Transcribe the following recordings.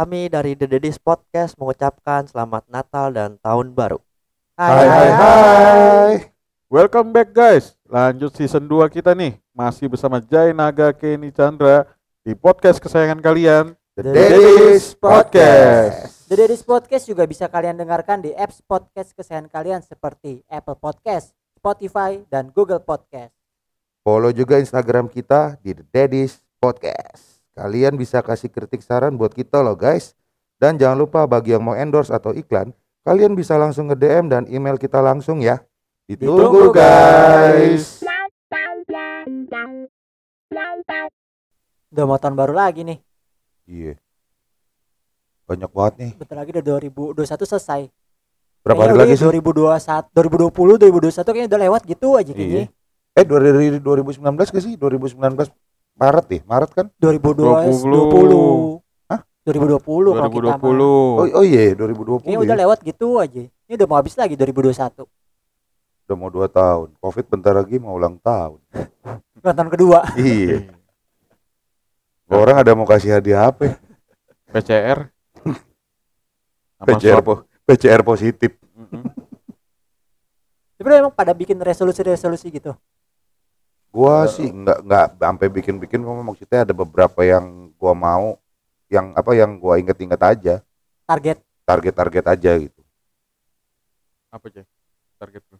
Kami dari The Dedis Podcast mengucapkan selamat Natal dan Tahun Baru. Hai hai hai. Welcome back guys. Lanjut season 2 kita nih. Masih bersama Jai Naga Kenny Chandra di podcast kesayangan kalian The Daddy's Podcast. The Daddy's Podcast juga bisa kalian dengarkan di apps podcast kesayangan kalian seperti Apple Podcast, Spotify, dan Google Podcast. Follow juga Instagram kita di The Daddy's Podcast. Kalian bisa kasih kritik saran buat kita loh guys. Dan jangan lupa bagi yang mau endorse atau iklan, kalian bisa langsung nge DM dan email kita langsung ya. Ditunggu guys. Udah mau tahun baru lagi nih. Iya. Banyak banget nih. Bentar lagi udah 2021 selesai. Berapa hari lagi sih? 2021, 2020, 2021 kayaknya udah lewat gitu aja kayaknya. Eh dari 2019 ke sih? 2019 Maret ya? Maret kan? 2020. 20. Hah? 2020 kalau kita mah. 2020. Oh, oh iya 2020 Kayaknya ya. udah lewat gitu aja. Ini udah mau habis lagi 2021. Udah mau 2 tahun. Covid bentar lagi mau ulang tahun. Nonton kedua. iya. Orang ada mau kasih hadiah apa? ya? PCR. PCR, po- PCR positif. Mm-mm. Tapi lo emang pada bikin resolusi-resolusi gitu. Gua sih nggak nggak sampai bikin-bikin maksudnya ada beberapa yang gua mau yang apa yang gua inget-inget aja Target. target-target aja gitu. Apa aja? Target lu.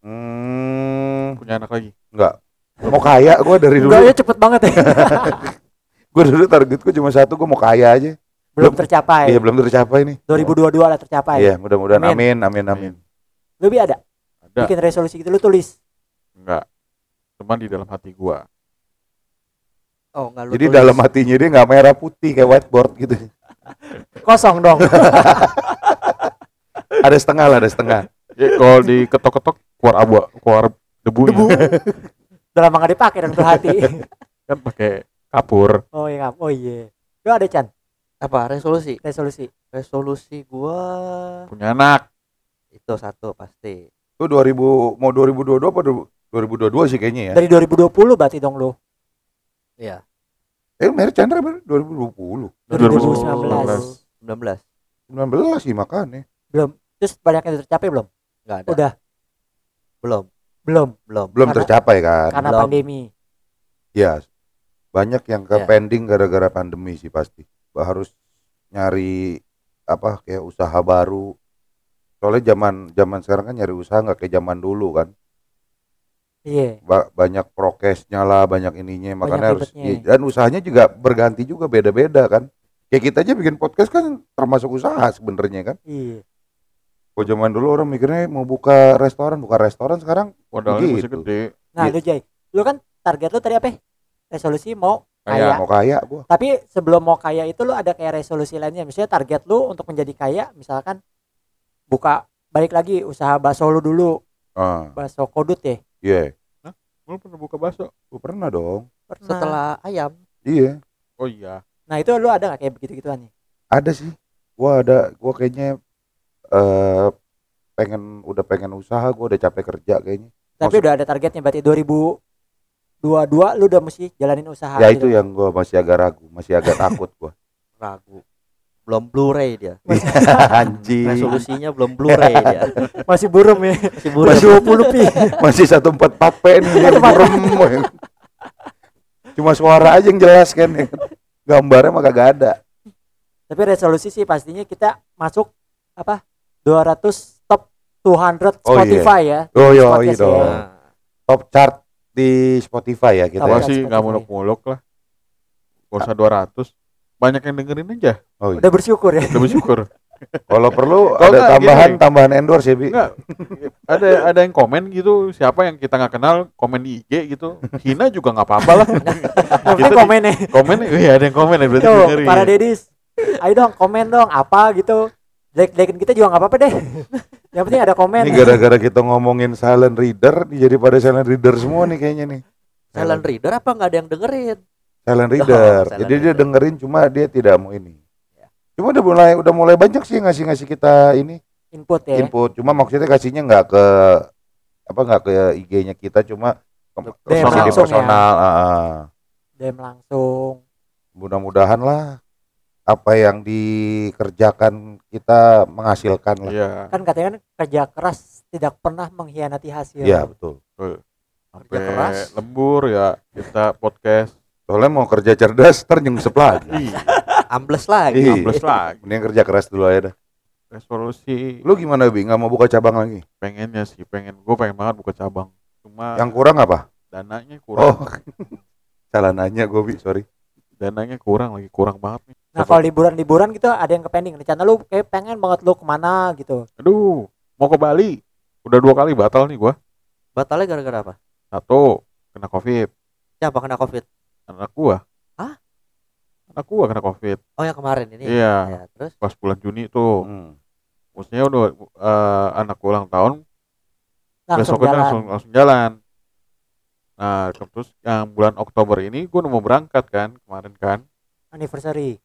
Hmm, Punya anak lagi. nggak mau kaya gua dari dulu. Enggak ya cepet banget ya. Gua dulu targetku cuma satu gua mau kaya aja. Belum Belum- tercapai. Iya belum tercapai nih. 2022 lah tercapai. Iya mudah-mudahan Amin. amin amin amin. Lu Bi ada? Ada. Bikin resolusi gitu lu tulis. Enggak. Cuman di dalam hati gua. Oh, enggak lu Jadi tulis. dalam hatinya dia nggak merah putih kayak whiteboard gitu. Kosong dong. ada setengah lah ada setengah. Ya, kalau diketok-ketok keluar abu, keluar debunya. Debu. Udah lama gak dipakai dong tuh hati. kan pakai kapur. Oh iya, oh iya. Lu ada Chan apa resolusi? resolusi? Resolusi gua Punya anak. itu satu pasti. Itu 2000 mau 2022 apa 2022 sih kayaknya ya. Dari 2020 berarti dong lu. Iya. Eh Mary Chandra bener 2020. 2019. 19. 19 sih makanya. Belum. Terus banyak yang tercapai belum? Enggak ada. Udah, Belum. belum. Belum. Belum Karena- tercapai kan. Karena Belum. pandemi. Ya. Banyak yang ke Ya. pending gara-gara pandemi sih pasti. Bah, Harus nyari apa kayak usaha baru. Soalnya zaman zaman sekarang kan nyari usaha nggak kayak zaman dulu kan. Iya. Ba- banyak prokesnya lah, banyak ininya, makanya harus iya, dan usahanya juga berganti juga beda-beda kan. Kayak kita aja bikin podcast kan termasuk usaha sebenarnya kan. Iya. Kalau zaman dulu orang mikirnya mau buka restoran, buka restoran sekarang Modalnya masih Begitu. gede. Nah, Iya. lu Jay. Lu kan target lu tadi apa? ya? Resolusi mau Kaya. kaya. mau kaya gua. Tapi sebelum mau kaya itu lu ada kayak resolusi lainnya. Misalnya target lu untuk menjadi kaya, misalkan buka balik lagi usaha bakso lu dulu, Ah, bakso kodut ya. iya. Lu pernah buka bakso? Gua pernah dong. Pernah. Setelah ayam. Iya, Oh iya. Nah, itu lu ada nggak kayak begitu-gituan nih? ada sih. Gua ada, gua kayaknya eh pengen udah pengen usaha, gua udah capek kerja kayaknya. Tapi Maksud- udah ada targetnya berarti 2022 lu udah mesti jalanin usaha ya gitu. itu yang gua masih agak ragu, masih agak takut gua. Ragu. Belum Blu-ray dia. Anjing. Resolusinya belum Blu-ray dia. Masih buram ya. Masih buram. Masih 20 pi. Masih 144p nih yang burem. Cuma suara aja yang jelas kan. ya. Gambarnya mah kagak ada. Tapi resolusi sih pastinya kita masuk apa? 200 top 200 Oh, iya. Spotify ya. Oh iya, Podcast iya ya. dong. Top chart di Spotify ya kita. Apa Gua ya. sih? sih nggak muluk-muluk lah. Gak usah 200. Banyak yang dengerin aja. Oh iya. Udah bersyukur ya. Udah bersyukur. Kalau perlu Kalau ada tambahan gini. tambahan endorse ya, Bi. Enggak. ada ada yang komen gitu, siapa yang kita nggak kenal komen di IG gitu. Hina juga nggak apa-apa lah. Kita di- komen ya. komen iya ada yang komen ya berarti Tuh, dengerin. para dedis. Ayo dong komen dong apa gitu. Jelek-jelekin kita juga nggak apa-apa deh. Yang penting ada komen. Ini gara-gara kita ngomongin silent reader, nih jadi pada silent reader semua nih kayaknya nih. silent reader apa nggak ada yang dengerin? Silent reader. silent jadi dia reader. dengerin cuma dia tidak mau ini. Ya. Cuma udah mulai udah mulai banyak sih ngasih-ngasih kita ini Input ya. input. Cuma maksudnya kasihnya nggak ke apa nggak ke IG-nya kita cuma ke, DM langsung ya. personal. ah, ah. DM langsung. Mudah-mudahan lah apa yang dikerjakan kita menghasilkan lah. Iya. Kan katanya kan kerja keras tidak pernah mengkhianati hasil. Iya betul. Betul. Kerja keras. lembur ya kita podcast. Soalnya mau kerja cerdas, ntar nyungsep lagi. Iya. Ambles lagi. Iya. Ambles lagi. Mending kerja keras dulu aja dah. Resolusi Lu gimana Bi? Nggak mau buka cabang lagi? pengennya sih pengen gue pengen banget buka cabang. Cuma Yang kurang apa? dananya Oh, kurang. salah nanya gue Bi, sorry. Dananya kurang lagi kurang banget nih. Nah kalau liburan-liburan gitu ada yang kepending rencana lu kayak pengen banget lu ke mana gitu. Aduh, mau ke Bali. Udah dua kali batal nih gua. Batalnya gara-gara apa? Satu kena covid. Siapa kena covid? Anak gua. Hah? Anak gua kena covid. Oh yang kemarin ini. Iya. Ya, terus Pas bulan Juni tuh. Hmm. Maksudnya udah eh, anak gua ulang tahun. Langsung besoknya jalan. langsung langsung jalan. Nah, terus yang bulan Oktober ini gua udah mau berangkat kan kemarin kan. Anniversary.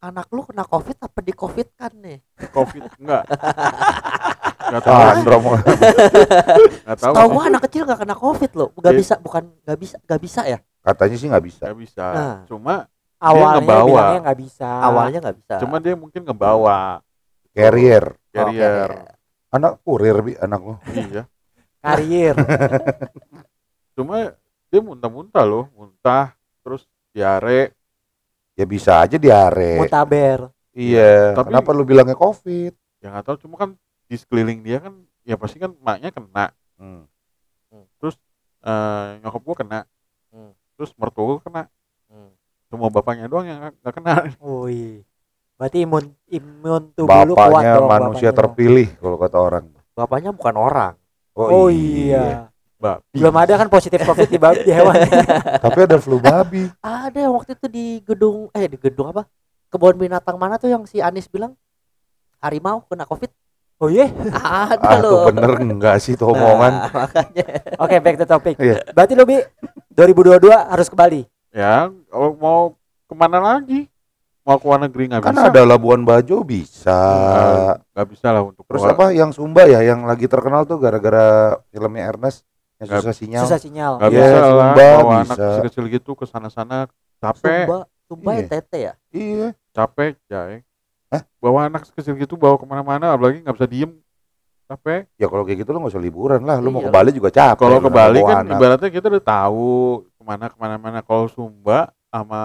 anak lu kena covid apa di covid kan nih? Covid enggak. Enggak tahu. Ah, Androm. Enggak tahu. Tahu gua anak kecil gak kena covid lo. Gak Iya. bisa bukan gak bisa gak bisa ya. Katanya sih nggak bisa. Nggak bisa. Nah. Cuma Awalnya ngebawa. bilangnya nggak bisa. Awalnya gak bisa. cuma dia mungkin ngebawa Carrier. Oh, carrier. oke. Anak kurir Bi, anak lu. Iya. karir. Cuma dia muntah-muntah loh, muntah terus diare. Ya bisa aja diare. Mutaber. Iya. Tapi- Kenapa lu bilangnya covid? Ya nggak tahu cuma kan di sekeliling dia kan ya pasti kan maknya kena. Hmm. Eh nyokap gua kena. Terus mertua gua kena. Hmm. Cuma bapaknya doang yang nggak- kena. Wih. Berarti imun imun tubuh lu kuat Bapaknya dong. manusia bapaknya dong. terpilih kalau kata orang. Bapaknya bukan orang. Oh, iya. Babi. Belum ada kan positif covid di, bab- di hewan. Tapi ada flu babi. Ada yang waktu itu di gedung eh di gedung apa? Kebun binatang mana tuh yang si Anis bilang harimau kena covid? Oh iya. Ada Ah, loh. bener enggak sih tuh omongan. Nah, makanya. Oke, back to topic. Iya. Berarti lu Bi 2022 harus ke Bali. Ya kalau mau ke mana lagi? Mau ke luar negeri nggak Kan bisa. ada Labuan Bajo bisa. Nggak- nggak bisa lah untuk Terus keluar. apa yang Sumba ya yang lagi terkenal tuh gara-gara filmnya Ernest yang Nggak- susah sinyal. Susah sinyal. Nggak Iya, bisa lah Sumba bawa anak bisa. kecil-kecil gitu ke sana-sana capek. Sumba, Sumba Iya. NTT ya? Iya. capek Jai Hah? bawa anak kecil gitu bawa ke mana-mana apalagi nggak bisa diem capek Ya kalau kayak gitu lu nggak usah liburan lah. Lu mau Iya. ke Bali juga capek. kalau ke Bali kan anak. ibaratnya kita udah tahu ke mana ke mana-mana kalau Sumba sama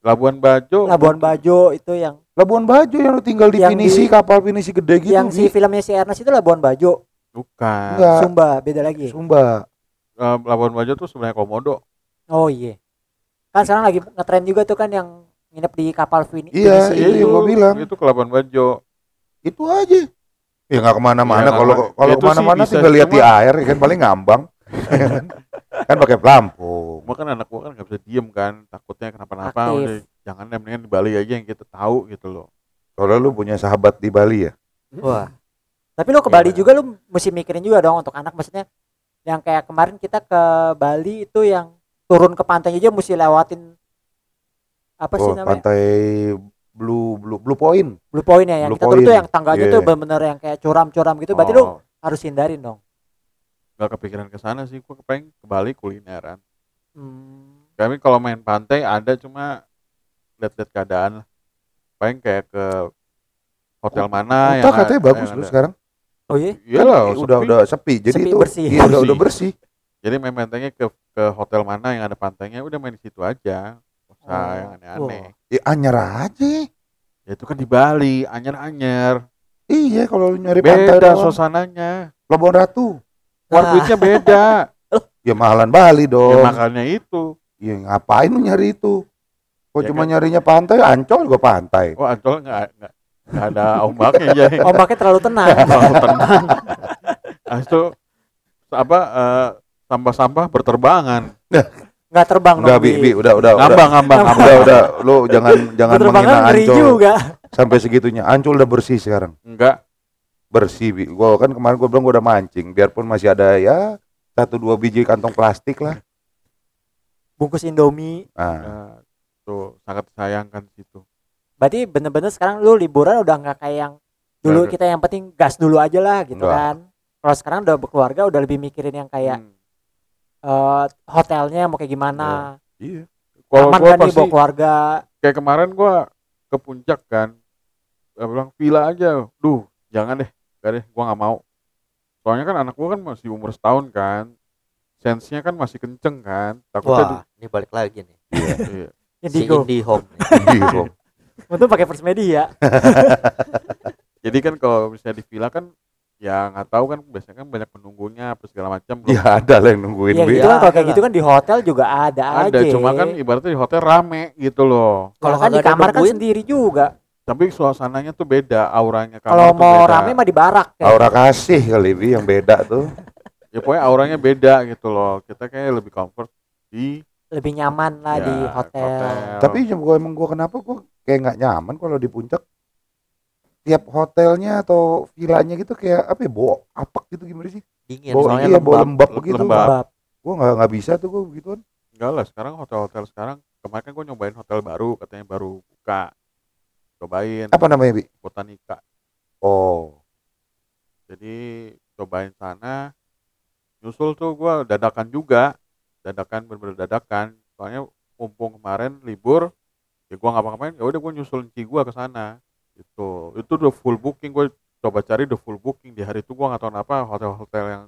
Labuan Bajo Labuan Bajo itu yang Labuan Bajo yang lu tinggal di Yang di- kapal pinisi gede gitu. yang si filmnya si Ernest itu Labuan Bajo. bukan Enggak. Sumba beda lagi. Sumba. Eh, Labuan Bajo tuh sebenarnya komodo Oh iya. Kan sekarang lagi ngetren juga tuh kan yang nginep di kapal Vini. Iya, Pinisi. iya, yang gua bilang. itu ke Labuan Bajo Itu aja. Ya nggak ke mana-mana. Iya, Kalau nggak- kalau itu sih ke mana-mana tinggal lihat di air ya kan paling ngambang. kan pakai pelampung. cuma kan anak gua kan nggak bisa diem kan takutnya kenapa-napa udah jangan deh mendingan di Bali aja yang kita tahu gitu loh Kalau lu punya sahabat di Bali ya. Wah, Tapi lu ke Iya. Bali juga lu mesti mikirin juga dong untuk anak maksudnya yang kayak kemarin kita ke Bali itu yang turun ke pantainya aja mesti lewatin apa sih Oh, namanya? pantai Blue Blue Blue Point. Blue Point ya yang Blue kita turun tuh Point. yang tangganya Iya. tuh bener-bener yang kayak curam-curam gitu. Berarti lu Oh, harus hindarin dong. nggak kepikiran ke sana sih gua kepengen ke Bali kulineran Hmm. kami kalau main pantai ada cuma lihat-lihat keadaan lah paling kayak ke hotel mana Kota yang katanya bagus lu sekarang. Oh iya. iyalah Kan udah sepi. udah sepi. Jadi Sepi, itu bersih. Iya, udah Bersih. udah bersih. jadi main pantainya ke ke hotel mana yang ada pantainya udah main di situ aja Usah Oh, yang aneh-aneh Ya anyar aja. ya itu kan di Bali anyer-anyer Iya, kalau lu nyari pantai beda suasananya Labuan Ratu. Warbuitnya beda Ya mahalan Bali ya dong. makanya itu Ya ngapain lu nyari itu? Kok Ya cuma kan? nyarinya pantai, Ancol juga pantai. oh ancol nggak nggak nggak ada ombaknya ya Ombaknya terlalu tenang. terlalu tenang Habis itu apa eh, sampah-sampah berterbangan Nggak terbang Udah, dong. Bi, Bi, udah, udah, udah. ngambang ngambang Udah, ngambang udah, lu jangan jangan menghina Ancol juga. sampai segitunya. Ancol udah bersih sekarang. enggak Bersih, Bi. Gua kan kemarin gua bilang gua udah mancing, biarpun masih ada ya satu dua biji kantong plastik lah. Bungkus Indomie. Nah, Ya, tuh sangat disayangkan situ Berarti bener-bener sekarang lu liburan udah nggak kayak yang dulu kita yang penting gas dulu aja lah gitu Nggak. kan. Kalau sekarang udah berkeluarga udah lebih mikirin yang kayak Hmm. Eh, hotelnya mau kayak gimana. iya. kalau Aman gua kan nih pasti bawa keluarga. kayak kemarin gua ke puncak kan Gua bilang villa aja duh jangan deh gak deh gua nggak mau soalnya kan anak gua kan masih umur setahun kan sensenya kan masih kenceng kan takutnya Wah, ini balik lagi nih. di- iya. Si Indie Home. Iya, Bang. untung pakai first media jadi kan kalau misalnya di villa kan ya nggak tahu kan biasanya kan banyak penunggunya apa segala macam Ya ada lah yang nungguin Iya Bi. gitu kan kalau ada kayak gitu kan di hotel juga ada, ada aja. cuma kan ibaratnya di hotel rame gitu loh kalau Kalau kan di kamar kan sendiri juga. tapi suasananya tuh beda auranya Kalau mau beda. rame mah di barak kan. Aura kasih kali Bi yang beda tuh. ya pokoknya auranya beda gitu loh kita kayak lebih comfort di Lebih nyaman lah ya, di hotel. Tapi gua emang gua kenapa gua kayak nggak nyaman kalau di puncak. Tiap hotelnya atau villanya gitu kayak apa ya, bau apak gitu gimana sih? Dingin Bau soalnya iya, bau lembab. lembab begitu. Lembab. Lembab. Gua nggak nggak bisa tuh gua begituan. enggak lah sekarang hotel-hotel sekarang kemarin kan gue nyobain hotel baru katanya baru buka cobain Apa namanya, Bi? botanika Oh. jadi cobain sana nyusul tuh gua dadakan juga dadakan bener-bener dadakan soalnya mumpung kemarin libur ya gua ngapa-ngapain ya udah gua nyusul Ci gua ke sana itu itu udah full booking gue coba cari udah full booking di hari itu gua nggak tahu kenapa hotel-hotel yang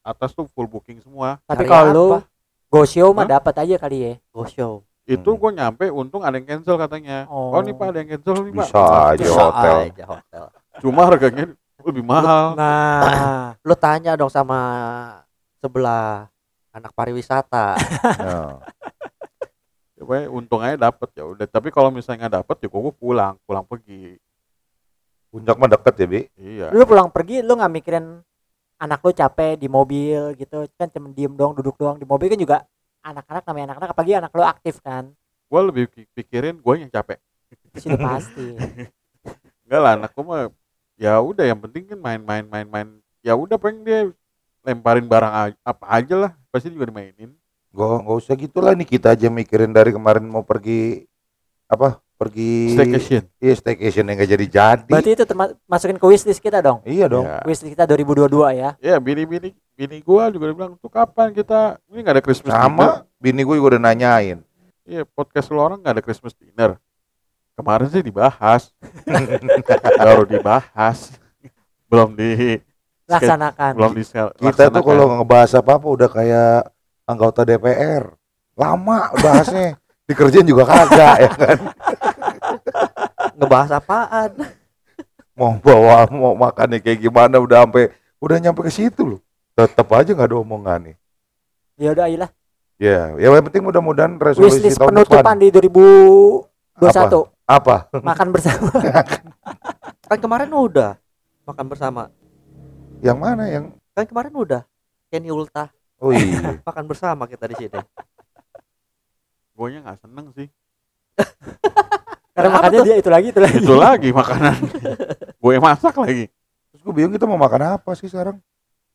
atas tuh full booking semua Tapi kalau lu apa? go show mah dapat aja kali ya. Go show. itu Hmm. gue nyampe untung ada yang cancel katanya oh, Oh. nih pak ada yang cancel nih pak Bisa aja Bisa hotel. aja hotel. cuma harganya lebih mahal Nah, Lu tanya dong sama sebelah anak pariwisata. Ya. ya, untung aja dapet ya udah tapi kalau misalnya nggak dapet ya gue pulang pulang pergi Puncak mah deket ya, Bi. iya. Lu pulang pergi lu nggak mikirin anak lu capek di mobil gitu. Kan cuma diem doang duduk doang. Di mobil kan juga anak-anak namanya anak-anak apalagi anak lu aktif kan. Gue lebih pi- pikirin gue yang capek. Itu sudah pasti. Enggak lah anak gue mah ya udah yang penting kan main-main main-main ya udah pengen dia lemparin barang apa aja lah pasti juga dimainin. Gak, nggak usah gitulah nih kita aja mikirin dari kemarin mau pergi apa pergi staycation. Iya staycation yang nggak jadi jadi berarti itu masukin ke wishlist kita dong? Iya dong. Ya, wishlist kita 2022 ya ya? Bini bini bini gue juga bilang tuh kapan kita? Ini nggak ada Christmas dinner. Sama bini gue juga udah nanyain. Iya podcast lu orang nggak ada Christmas dinner. Kemarin sih dibahas. Baru dibahas. Belum di laksanakan. belum di kita tuh kalau ngebahas apa apa udah kayak anggota DPR lama bahasnya dikerjain juga kagak ya kan? Ngebahas apaan? mau bawa mau makannya kayak gimana udah sampai udah nyampe ke situ loh. Tetap aja nggak ada omongannya ya udah ayolah. Ya ya yang penting mudah-mudahan resolusi wishlist tahun penutupan depan. di 2021 apa? Makan bersama. Kan kemarin udah makan bersama. yang mana yang? Kan kemarin udah. Kenny Ulta oh iya. Makan bersama kita di sini. Gue nya nggak seneng sih. Karena Kenapa makannya tuh? dia itu lagi itu lagi. Itu lagi makanan. Gue yang masak lagi. Terus gue bingung kita mau makan apa sih sekarang?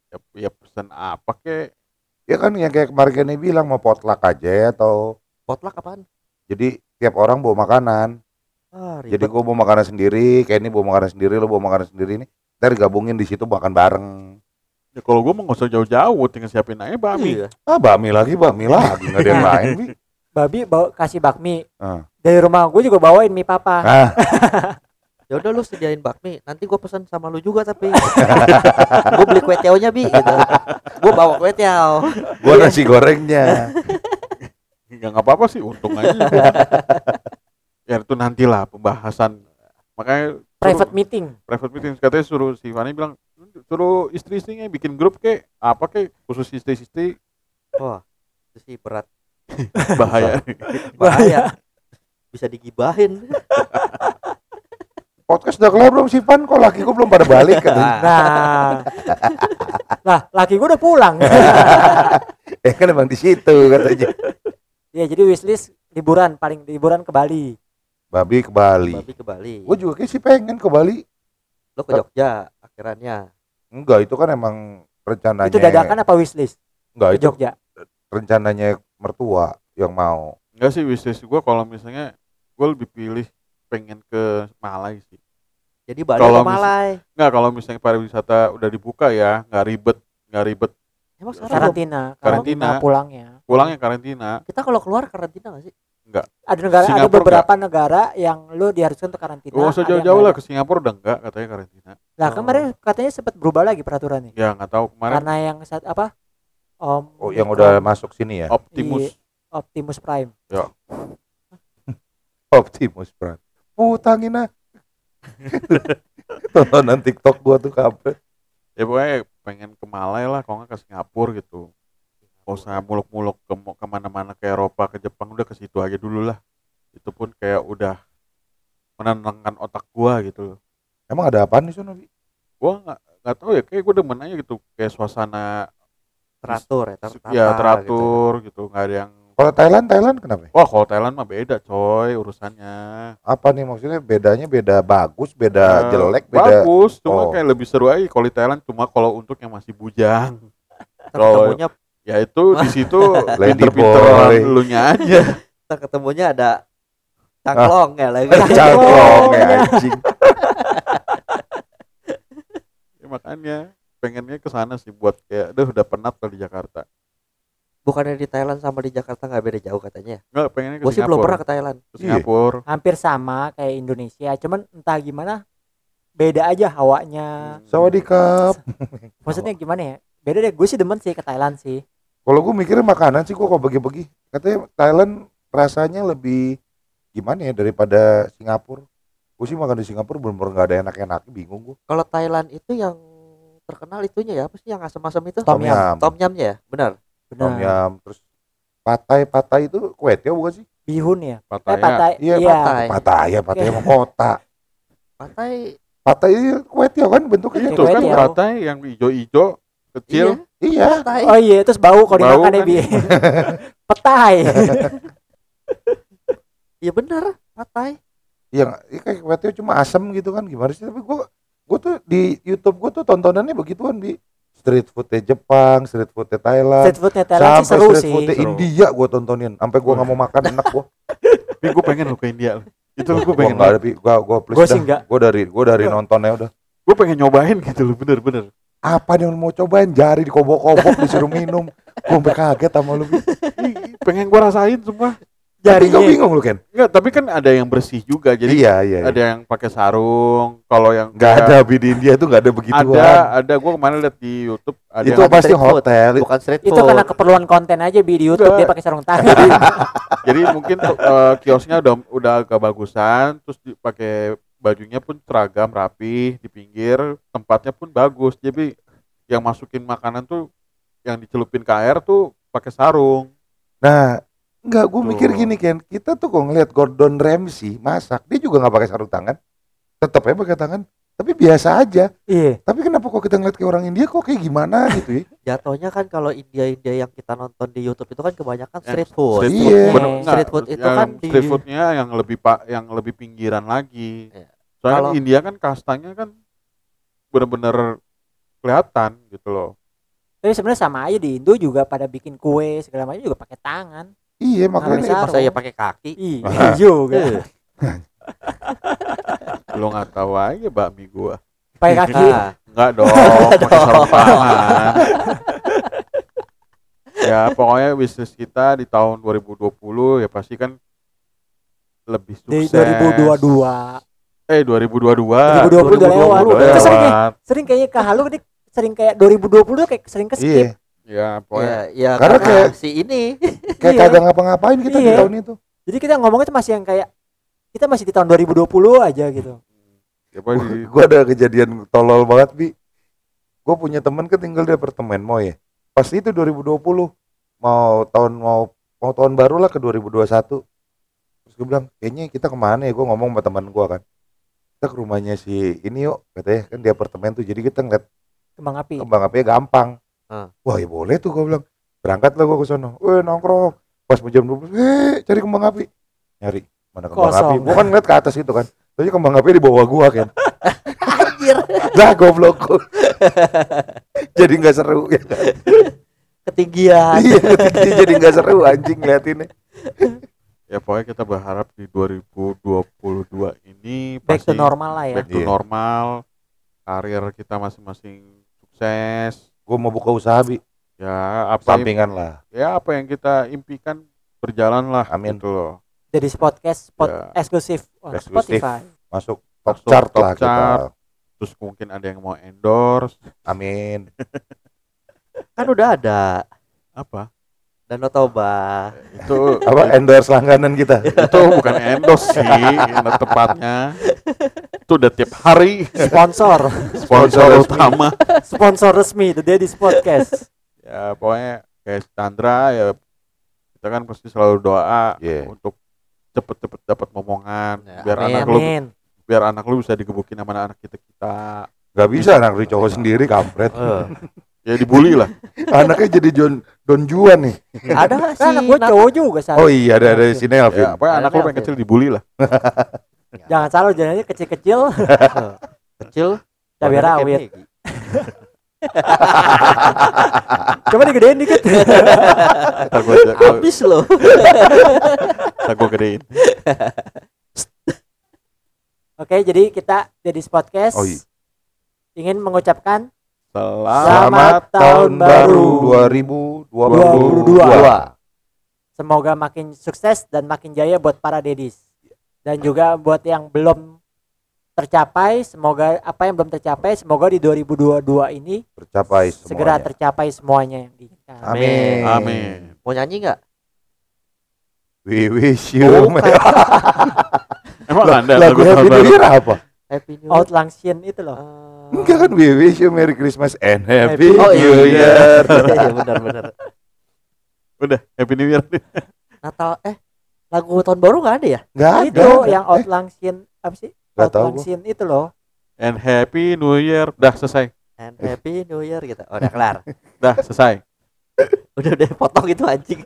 Ya, ya pesan apa kek ya kan yang kayak kemarin Kenny bilang mau potluck aja ya, atau Potluck apaan? jadi tiap orang bawa makanan. Ah, jadi gue bawa makanan sendiri Kenny bawa makanan sendiri lo bawa makanan sendiri nih. Ntar gabungin di situ makan bareng. Ya kalau gue mau nggak usah jauh-jauh tinggal siapin aja bakmi Iya. ah bakmi lagi bakmi lagi nggak ada yang lain Bi. Babi bawa kasih bakmi Ah. dari rumah gue juga bawain mie papa ah Ya udah lu sediain bakmi. Nanti gua pesan sama lu juga tapi. gua beli kue tiaonya bi gitu. Gua bawa kue tiao. gue nasi gorengnya ya nggak apa-apa sih untung aja ya itu nantilah pembahasan makanya suruh- private meeting private meeting katanya suruh si Fani bilang suruh istri-istrinya bikin grup kek apa kek khusus istri-istri Wah, itu sih berat. bahaya. Bahaya. Bisa digibahin. podcast udah kelar belum sih Pan kok laki gue belum pada balik katanya? Nah. Lah laki gue udah pulang. Eh kan emang di situ katanya. Ya jadi wishlist liburan paling liburan ke Bali. Babi ke Bali. Babi ke Bali. gue juga kayak sih pengen ke Bali. Lu ke Jogja akhirannya. enggak itu kan emang rencananya itu dadakan apa wishlist? Enggak ke itu Jogja? rencananya mertua yang mau enggak sih wishlist gue kalau misalnya gue lebih pilih pengen ke Malai sih Jadi Bali Kalau atau mis- Malai? nggak kalau misalnya pariwisata udah dibuka ya nggak ribet nggak ribet Emang sekarang karantina Karantina. karantina pulangnya pulangnya karantina kita kalau keluar karantina gak sih? Ada negara ada Singapura beberapa negara yang lu diharuskan untuk karantina. Gak usah ada jauh-jauh lah ada. ke Singapura udah enggak katanya karantina. Lah Oh. kemarin katanya sempat berubah lagi peraturannya. Ya nggak tahu kemarin Karena yang saat apa? Om Oh, yang udah masuk sini ya. Optimus Optimus Prime. Optimus Prime. Putangin ah. Tontonan TikTok gua tuh kape. ya pokoknya pengen ke Malai lah kalau nggak ke Singapura gitu Gak usah muluk-muluk ke ke mana-mana ke Eropa ke Jepang udah ke situ aja dulu lah itu pun kayak udah menenangkan otak gua gitu Emang ada apaan di sana, Bi? gua nggak nggak tahu ya kayak gua demen aja gitu kayak suasana teratur ya tertata ya gitu. teratur gitu nggak ada yang Kalau Thailand, Thailand kenapa? ya? wah kalau Thailand mah beda coy urusannya Apa nih maksudnya bedanya beda bagus, beda Eh, jelek, beda bagus cuma Oh. kayak lebih seru aja kalau di Thailand cuma kalau untuk yang masih bujang ketemunya ya itu di situ boy. lu nya aja ntar ketemunya ada cangklong ya lagi cangklong ya anjing. Ya, makanya pengennya ke sana sih buat kayak aduh udah penat lah di Jakarta bukannya di Thailand sama di Jakarta nggak beda jauh katanya Enggak pengennya ke gue sih belum pernah ke Thailand ke Singapura Hampir sama kayak Indonesia, cuman entah gimana beda aja hawanya. Sawadikap. Maksudnya gimana ya? Beda deh, gue sih demen sih ke Thailand sih. Kalau gue mikirnya makanan sih kok kok bagi-bagi. Katanya Thailand rasanya lebih gimana ya daripada Singapura. Gue sih makan di Singapura bener-bener gak ada enak-enak, bingung gue. kalau Thailand itu yang terkenal itunya ya apa sih yang asam-asam itu Tom yum. tom yamnya ya benar Tom yum, terus patai patai itu kue tiaw bukan sih? Bihun ya? Eh, Pattaya patai. Iya, patai Patai ya, patai emang kota. patai Patai itu kue tiaw kan bentuknya Iya, itu kan patai yang hijau-hijau kecil Iya, patai Oh iya, terus bau kalau dimakan ya, kan. Bi. Petai. iya benar patai yang ya kayak kue tiaw cuma asam gitu kan gimana sih? Tapi gue gue tuh di YouTube gue tuh tontonannya begituan bi street foodnya Jepang, street foodnya Thailand, Street foodnya Thailand sih sampai seru street sih. foodnya. India gue tontonin, sampai gue nggak mau makan enak gue. tapi gue pengen lo ke India itu gue Gue pengen nggak ada, gue gue please Gua sih dah. Gue dari gue dari nontonnya udah. gue pengen nyobain gitu loh bener-bener Apa yang mau cobain? Jari dikobok-kobok disuruh minum. Gue sampai kaget sama lu. Pengen gue rasain semua Tapi kau Jarinya. bingung lu Ken? Enggak, tapi kan ada yang bersih juga jadi iya iya. iya. ada yang pakai sarung kalau yang Nggak kayak- ada di India tuh nggak ada begituan. ada ada gue kemarin lihat di YouTube ada itu yang pasti street food. hotel. bukan street Itu food karena keperluan konten aja di YouTube Enggak. dia pakai sarung tangan. jadi mungkin tuh, eh, kiosnya udah udah agak bagusan terus dipakai bajunya pun seragam rapi di pinggir tempatnya pun bagus jadi yang masukin makanan tuh yang dicelupin ke air tuh pakai sarung Nah, enggak, gue mikir gini Ken, kita tuh kok ngeliat Gordon Ramsay masak, dia juga nggak pakai sarung tangan, tetap ya pakai tangan, tapi biasa aja. Iya. Tapi kenapa kok kita ngeliat kayak orang India kok kayak gimana gitu ya? jatuhnya kan kalau India India yang kita nonton di YouTube itu kan kebanyakan Ya, street food street Iya. food bener, Street food itu yang kan di- street foodnya yang lebih pak yang lebih pinggiran lagi Iya. soalnya Kalau- India kan kastanya kan bener-bener kelihatan gitu loh Tapi sebenarnya sama aja di Indo juga pada bikin kue segala macam juga pakai tangan. Iya makanya bisa. masa ya pakai kaki Iya juga. lo nggak tahu aja bakmi gua Pakai kaki. nah, Enggak dong, pakai sarung tangan. ya pokoknya bisnis kita di tahun 2020 ya pasti kan lebih Di sukses. 2022. Eh 2022. 2020 udah lewat. udah Itu sering lewat. Sering kayaknya ke halu nih sering kayak 2020 tuh kayak sering ke iya, skip. Ya pokoknya ya, ya Karena karena, kayak- si ini kayak Iya. kagak ngapa-ngapain kita di Iya. tahun itu. Jadi kita ngomongnya tuh masih yang kayak kita masih di tahun 2020 aja gitu. ya pokoknya di- Gue ada kejadian tolol banget bi. Gue punya teman kan tinggal di apartemen mau ya. Pas itu 2020 mau tahun mau mau tahun baru lah ke 2021. Terus gue bilang kayaknya kita ke mana ya? Gue ngomong sama teman gue kan. Kita ke rumahnya si ini yuk katanya kan di apartemen tuh. Jadi kita ngeliat Kembang api. kembang apinya gampang. Ah. Wah ya boleh tuh gue bilang. Berangkat lah gue ke sana. Weh nongkrong. Pas mau jam 12, eh cari kembang api. Nyari mana kembang Kosong. api. Gue kan ngeliat ke atas itu kan. Tapi kembang api di bawah gua kan. anjir Lah goblok. Jadi nggak seru ya. kan? ketinggian Iya, jadi nggak seru anjing liatinnya. ya pokoknya kita berharap di 2022 ini Back to pasti normal lah ya. back to Iya. normal karir kita masing-masing sukses Gua mau buka usaha bi, ya apa yang, sampingan lah. ya apa yang kita impikan berjalan lah Amin. gitu loh Jadi podcast spot Ya. eksklusif oh, Eksklusif. Spotify. Masuk top Masuk chart top lah kita. chart. Terus mungkin ada yang mau endorse Amin. Kan udah ada apa? Danau Toba. Itu Apa endorse langganan kita? itu bukan endorse sih yang tepatnya. Itu udah tiap hari Sponsor, sponsor utama. sponsor resmi The Daddy's Podcast. Ya pokoknya kayak Chandra ya kita kan pasti selalu doa Iya. untuk cepet-cepet dapat momongan Ya, biar amin. anak lu Amin. biar anak lu bisa digebukin sama anak kita kita Gak bisa anak lu cowok sendiri kampret. Eh, ya dibully lah Anaknya jadi John Don Juan nih. ada nggak sih? Kan anak gue Nat- cowok juga salah. Oh iya ada ada si Nelvin. ya pokoknya Ada anak lu pengen kecil dibully lah Jangan salah jalannya kecil-kecil kecil. cabai rawit. Coba digedein dikit. Habis loh. ntar gue gedein Oke, jadi kita Daddy's Podcast Oh, iya. ingin mengucapkan selamat Selamat tahun baru 2022. 22. semoga makin sukses dan makin jaya buat para dedis. Dan juga buat yang belum tercapai, semoga apa yang belum tercapai, semoga di 2022 ini Tercapai segera semuanya. tercapai semuanya yang diinginkan. Amin. amin Mau nyanyi nggak? We wish you Oh, emang Lah, ada lagu Happy New Year apa? Happy New Year. Outlang Shin itu loh. Eh, Enggak kan we wish you Merry Christmas and Happy Happy- New iya, Year. iya benar-benar. udah happy new year Natal eh lagu tahun baru nggak ada ya? Enggak ada. itu yang Outlang Shin apa sih? Tahu Outlang. Shin itu loh. and happy new year udah selesai And Happy New Year gitu. Oh, udah kelar. udah selesai udah udah potong itu anjing.